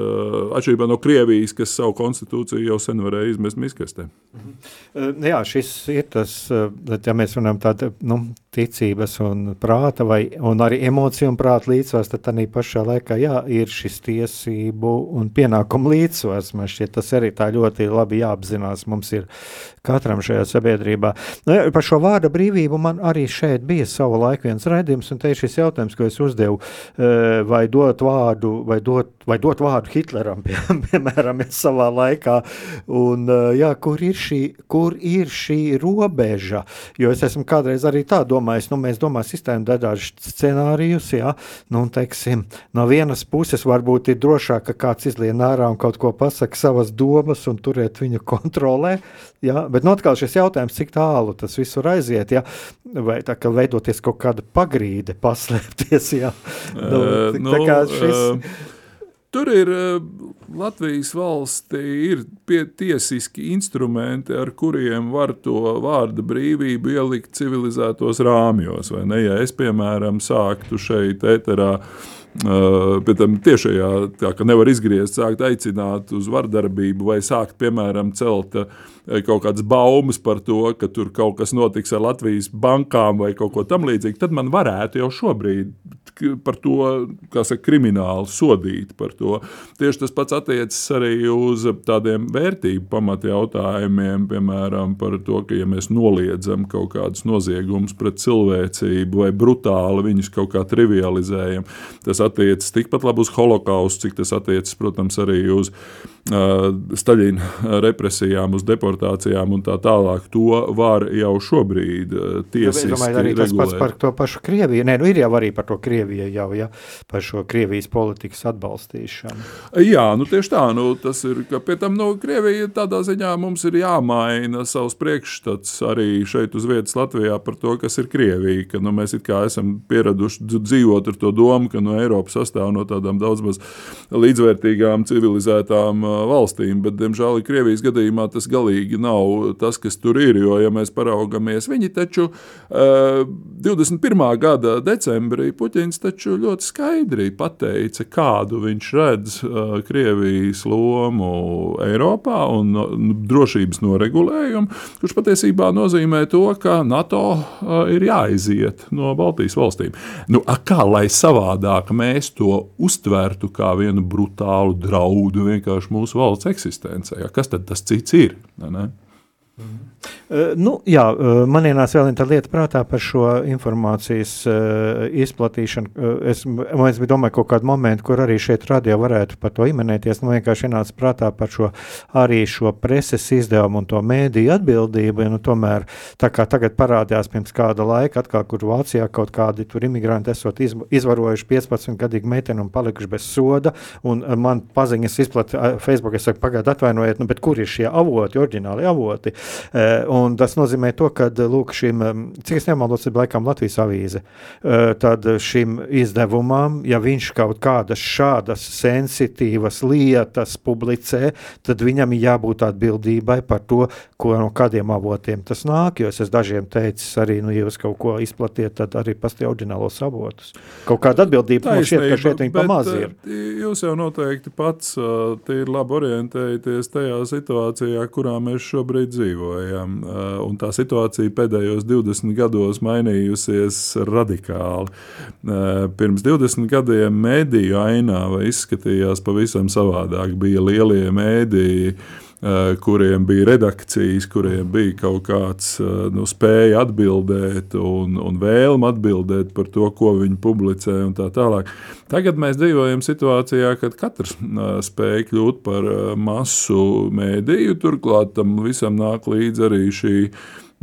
S2: atšķirībā no Krievijas, kas savu konstitūciju jau sen varēja izmest miskastē. Mhm.
S1: Eh, jā, šis ir tas, ja mēs runājam tāda nu, ticības un prāta, vai un arī emociju un prāta līdzsvars, tad tādā pašā laikā jā, ir šis tiesību un pienākumu līdzsvars. Man šķiet, tas arī tā ļoti labi jāapzinās. Mums ir katram šajā sabiedrībā. Nu, par šo vārda brīvību man arī šeit bija savu laiku viens raidījums, un te ir šis jautājums, ko es uzdevu, eh, vai dot vārdu, vai dot, vai dot vārdu Hitleram, pie, piemēram, savā laikā, un eh, jā, kur ir šī, kur ir šī robeža, jo es esmu kādreiz arī tā domājis, nu, mēs domājam sistēmu dažādus scenārijus, jā, nu, un, teiksim, no vienas puses varbūt ir drošāk, ka kāds izlien ārā un kaut ko pasaka savas domas un turēt viņu kontrolē, jā, bet nu, atkal šis jautājums, cik tālu tas viss var aiziet, jā, vai tā kā veidoties kaut kāda pagrīde, paslēpties. Jā. Nu, uh, nu, šis... uh,
S2: Tur ir Latvijas valstī ir tiesiski instrumenti, ar kuriem var to vārda brīvību ielikt civilizētos rāmjos. Ja es, piemēram, sāktu šeit ēterā Uh, pēc tam tiešajā, tā ka nevar izgriezt, sākt aicināt uz vardarbību vai sākt, piemēram, celt uh, kaut kādas baumas par to, ka tur kaut kas notiks ar Latvijas bankām vai kaut ko tamlīdzīgu, tad man varētu jau šobrīd par to, saka, krimināli sodīt. Tieši tas pats attiecas arī uz tādiem vērtību pamata jautājumiem, piemēram, par to, ka ja mēs noliedzam kaut kādus noziegumus pret cilvēcību vai brutāli viņus kaut kā trivializējam, tas attiecas tikpat labi uz holokaustu, cik tas attiecas, protams, arī uz Staļina represijām, uz deportācijām un tā tālāk. To var jau šobrīd uh, tiesiski regulēt.
S1: Arī tas pats par to pašu Krieviju. Nē, nu ir jau arī par to Krieviju jau, ja, par šo Krievijas politikas atbalstīšanu.
S2: Jā, nu tieši tā, nu tas ir, ka pie tam, nu, Krievija tādā ziņā mums ir jāmaina savs priekšstats arī šeit uz vietas Latvijā par to, kas ir Krievija, ka, nu, mēs it kā esam pieraduši dzīvot ar to domu, ka, nu, Eiropa sastāv no tādām daudz maz līdzvērtīgām, civilizētām valstīm, bet, diemžēl, Krievijas gadījumā tas galīgi nav tas, kas tur ir. Jo, ja mēs paraugamies, viņi taču uh, 21. gada decembrī Puķins taču ļoti skaidri pateica, kādu viņš redz uh, Krievijas lomu Eiropā un drošības noregulējumu, kurš patiesībā nozīmē to, ka NATO uh, ir jāiziet no Baltijas valstīm. Nu, kā lai savādāk mēs to uztvertu kā vienu brutālu draudu vienkārši mūsu valsts eksistencē. Ja? Kas tad tas cits ir? Ne? Mhm.
S1: Uh, nu, jā, uh, man ienāca vēl viena lieta prātā par šo informācijas uh, izplatīšanu. Es, es domāju, ka kaut kādu momentu, kur arī šeit radio varētu par to iminēties, nu vienkārši ienāca prātā par šo arī šo preses izdevumu un to mēdīju atbildību. Ja, nu, tomēr tā kā tagad parādījās pirms kāda laika, atkal, kur Vācijā kaut kādi tur imigranti esot iz, izvarojuši 15 gadīgu meiteni un palikuši bez soda, un man paziņas izplatīja Facebook, es saku, pagaidiet atvainojiet, nu, bet kur ir šie avoti, oriģināli avoti? Uh, Un tas nozīmē, to, ka lūk, šim, cik es nemaldos, ir laikam Latvijas avīze. Tad šim izdevumam, ja viņš kaut kādas šādas sensitīvas lietas publicē, tad viņam ir jābūt atbildībai par to, ko no kādiem avotiem tas nāk. Jo es esmu dažiem teicis, arī, nu, ja jūs kaut ko izplatiet, tad arī pastāv oriģinālos avotus. Kaut kāda atbildība man šķiet, ka šeit viņi pamaz ir.
S2: Jūs jau noteikti pats tīri labi orientējaties tajā situācijā, kurā mēs šobrīd dzīvojam Uh, un tā situācija pēdējos 20 gados mainījusies radikāli. Pirms 20 gadiem mēdīju ainava izskatījās pavisam savādāk. Bija lielie mēdīji kuriem bija redakcijas, kuriem bija kaut kāds eh, nu, spēja atbildēt un, un vēlme atbildēt par to, ko viņi publicē un tā tālāk. Tagad mēs dzīvojam situācijā, kad katrs eh, spēj kļūt par masu mēdīju, turklāt tam visam nāk līdzi arī šī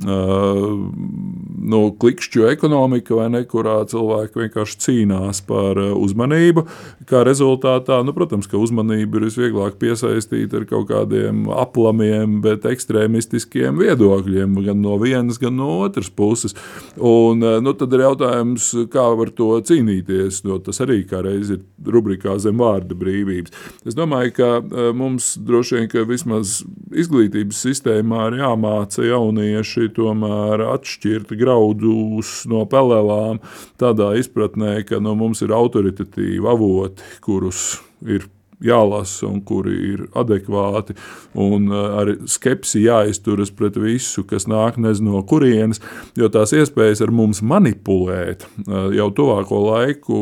S2: nu, klikšķu ekonomika, ne, kurā cilvēki vienkārši cīnās par uzmanību. Kā rezultātā, nu, protams, ka uzmanību ir visvieglāk piesaistīt ar kaut kādiem aplamiem, bet ekstrēmistiskiem viedokļiem, gan no vienas, gan no otras puses. Un, nu, tad ir jautājums, kā var to cīnīties. No, tas arī kā reiz ir rubrikā zem vārda brīvības. Es domāju, ka mums droši vien, vismaz izglītības sistēmā ir jāmāca jaunieši tomēr atšķirt graudus no pelēlām, tādā izpratnē, ka nu, mums ir autoritatīvi avoti, kurus ir jālasa un kuri ir adekvāti. Un uh, ar skepsi jāizturas pret visu, kas nāk nezinu no kurienes, jo tās iespējas ar mums manipulēt uh, jau tuvāko laiku,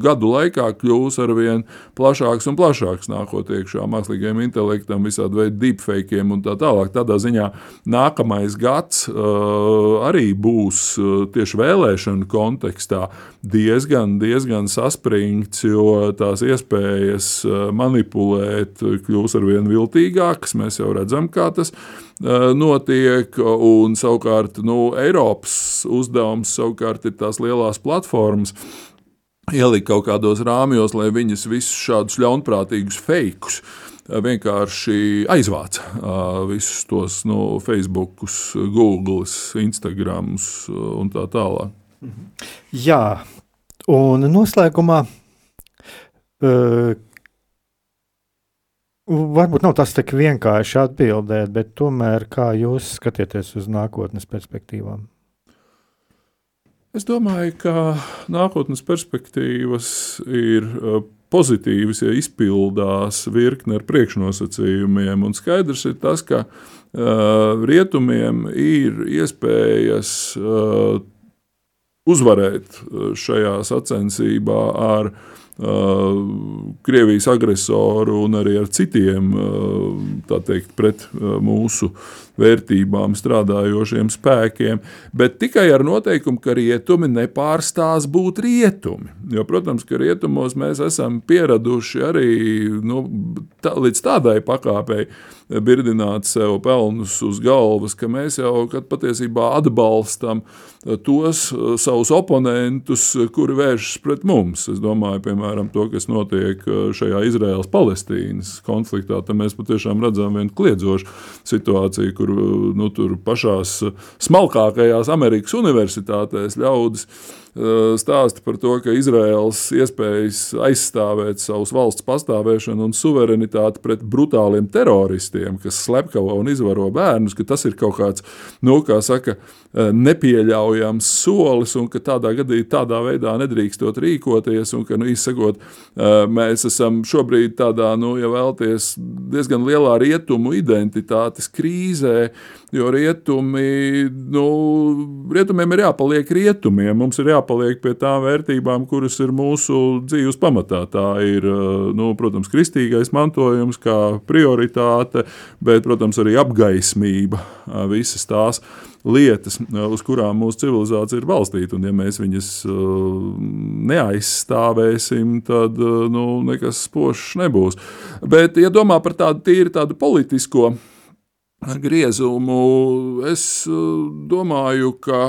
S2: gadu laikā kļūs ar vien plašāks un plašāks nākot iekšā mākslīgiem intelektam, visādi veidi deepfakiem un tā tālāk. Tādā ziņā nākamais gads arī būs tieši vēlēšanu kontekstā diezgan, diezgan saspringts, jo tās iespējas manipulēt kļūs ar vien viltīgākas. Mēs jau redzam, kā tas notiek. Un savukārt nu, Eiropas uzdevums savukārt ir tās lielās platformas. Ielikt kaut kādos rāmjos, lai viņas visus šādus ļaunprātīgus fejkus vienkārši aizvāca visus tos no nu, Facebook, Google, Instagram un tā tālāk.
S1: Jā, un noslēgumā Varbūt nav tas tik vienkārši atbildēt, bet tomēr kā jūs skatieties uz nākotnes perspektīvām?
S2: Es domāju, ka nākotnes perspektīvas ir uh, pozitīvas, ja izpildās virkne ar priekšnosacījumiem. Un skaidrs ir tas, ka uh, rietumiem ir iespējas uh, uzvarēt šajā sacensībā ar uh, Krievijas agresoru un arī ar citiem teikt, pret mūsu vērtībām strādājošiem spēkiem, bet tikai ar noteikumu, ka rietumi nepārstās būt rietumi. Jo, protams, ka rietumos mēs esam pieraduši arī nu, tā, līdz tādai pakāpei birdināt sev pelnus uz galvas, ka mēs jau patiesībā atbalstam tos savus oponentus, kuri vēršas pret mums. Es domāju, piemēram, to, kas notiek šajā Izraels-Palestīnas konfliktā, tad mēs patiešām redzam vienu kliedzošu situāciju, kur nu, tur pašās smalkākajās Amerikas universitātēs ļaudis Eh, stāsta par to, ka Izraels iespējas aizstāvēt savus valsts pastāvēšanu un suverenitāti pret brutāliem teroristiem, kas slepkavo un izvaro bērnus, ka tas ir kaut kāds, nu, kā saka, eh, nepieļaujams solis un ka tādā gadījumā tādā veidā nedrīkstot rīkoties un ka, nu, izsakot, eh, mēs esam šobrīd tādā, nu, ja vēlties, diezgan lielā rietumu identitātes krīzē, Jo rietumi, nu, rietumiem ir jāpaliek rietumiem. Mums ir jāpaliek pie tām vērtībām, kuras ir mūsu dzīves pamatā. Tā ir, nu, protams, kristīgais mantojums kā prioritāte, bet, protams, arī apgaismība visas tās lietas, uz kurām mūsu civilizācija ir balstīta. Un, ja mēs viņas neaizstāvēsim, tad nu, nekas spožs nebūs. Bet, ja domā par tādu tīri tādu politisko griezumu, es domāju, ka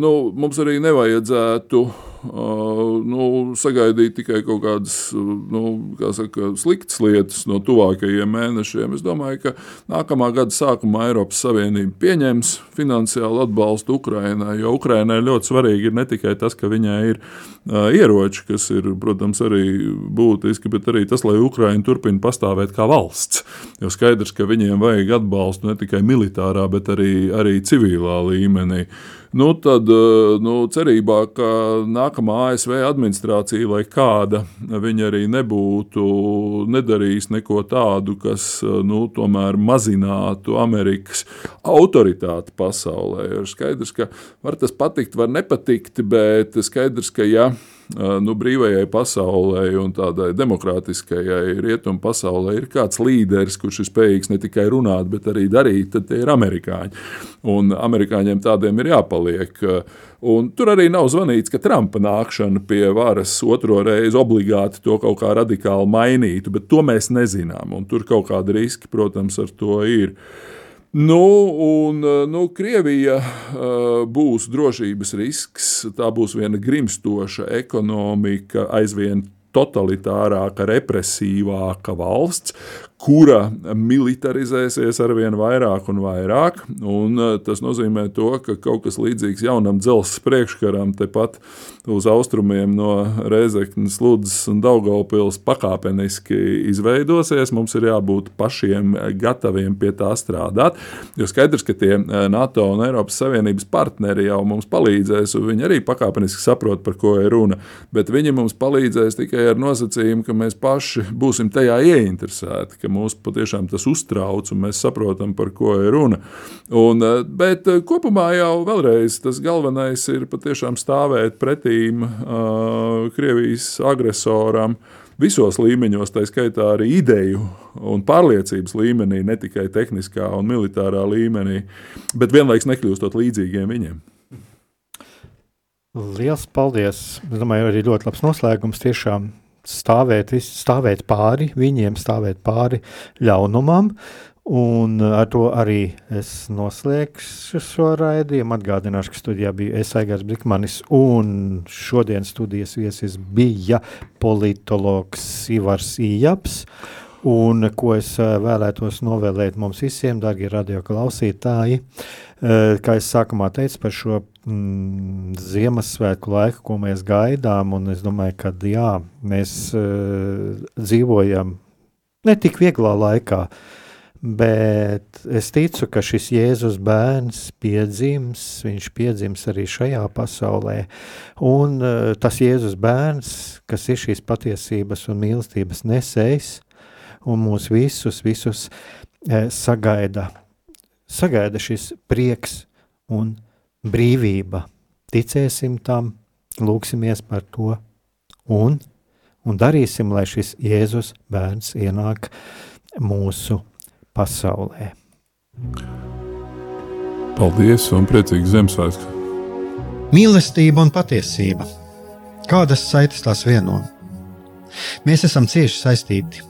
S2: nu, mums arī nevajadzētu nu, sagaidīt tikai kaut kādas nu, kā saka, sliktas lietas no tuvākajiem mēnešiem. Es domāju, ka nākamā gada sākumā Eiropas Savienība pieņems finansiālu atbalstu Ukrainai, jo Ukrainai ļoti svarīgi ir ne tikai tas, ka viņai ir uh, ieroči, kas ir, protams, arī būtiski, bet arī tas, lai Ukraina turpina pastāvēt kā valsts. Jo skaidrs, ka viņiem vajag atbalstu ne tikai militārā, bet arī, arī civilā līmenī. Uh, Nu, tad eh, nu, cerībā, ka nākamā ASV administrācija, lai kāda viņa arī nebūtu, nedarīs neko tādu, kas eh, nu, tomēr mazinātu Amerikas autoritāti pasaulē. Ir skaidrs, ka var tas patikt, var nepatikt, bet skaidrs, ka ja nu, brīvajai pasaulē un tādai demokrātiskajai rietumu pasaulē ir kāds līderis, kurš ir spējīgs ne tikai runāt, bet arī darīt, tad tie ir amerikāņi. Un amerikāņiem tādiem ir jāpaliek. Un tur arī nav zvanīts, ka Trumpa nākšana pie varas otro reizi obligāti to kaut kā radikāli mainītu, bet to mēs nezinām. Un tur kaut kādi riski, protams, ar to ir. Uh, Nu, un, eh, nu, Krievija uh, būs drošības risks, tā būs viena grimstoša ekonomika, aizvien totalitārāka, represīvāka valsts, kura militarizēsies ar vien vairāk un vairāk. Un eh, tas nozīmē, to, ka kaut kas līdzīgs jaunam dzelzceļa priekškaram tepat uz austrumiem no Reizeknas, Ludzes un Daugaupils pakāpeniski izveidosies. Mums ir jābūt pašiem gataviem pie tā strādāt. Jo skaidrs, ka tie eh, NATO un Eiropas Savienības partneri jau mums palīdzēs, un viņi arī pakāpeniski saprot, par ko ir runa. Bet viņi mums palīdzēs tikai ar nosacījumu, ka mēs paši būsim tajā ieinteresēti ka mūs patiešām tas uztrauc un mēs saprotam, par ko ir runa. Un, eh, bet eh, kopumā jau vēlreiz tas galvenais ir patiešām stāvēt pretīm uh, Krievijas agresoram visos līmeņos, tā skaitā arī ideju un pārliecības līmenī, ne tikai tehniskā un militārā līmenī, bet vienlaikus nekļūstot līdzīgiem viņiem.
S1: Lielas paldies! Es domāju, arī ļoti labs noslēgums. Tiešām stāvēt, stāvēt pāri viņiem, stāvēt pāri ļaunumam. Un ar to arī es noslēgšu šo raidījumu. Atgādināšu, ka studijā bija es Aigars Brikmanis un šodien studijas viesis bija politologs Ivars Ījaps. Un ko es eh, vēlētos novēlēt mums visiem, darbie radioklausītāji, eh, kā es sākumā teicu par šo mm, Ziemassvētku laiku, ko mēs gaidām. Es domāju, ka jā, mēs uh, dzīvojam ne tik vieglā laikā, bet es ticu, ka šis Jēzus bērns piedzims, viņš piedzims arī šajā pasaulē. Un uh, tas Jēzus bērns, kas ir šīs patiesības un mīlestības nesējs, un mūs visus, visus uh, sagaida, sagaida šis prieks un brīvība. Ticēsim tam, lūksimies par to un, un darīsim, lai šis Jēzus bērns ienāk mūsu pasaulē.
S2: Paldies un priecīgs Ziemassvētku!
S3: Mīlestība un patiesība. Kādas saites tās vieno? Mēs esam cieši saistīti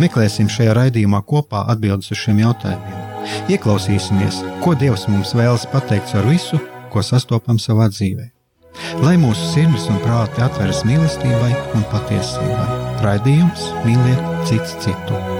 S3: Meklēsim šajā raidījumā kopā atbildes uz šiem jautājumiem. Ieklausīsimies, ko Dievs mums vēlas pateikt ar visu, ko sastopam savā dzīvē. Lai mūsu sirds un prāti atveras mīlestībai un patiesībai, raidījums mīliet citu citu.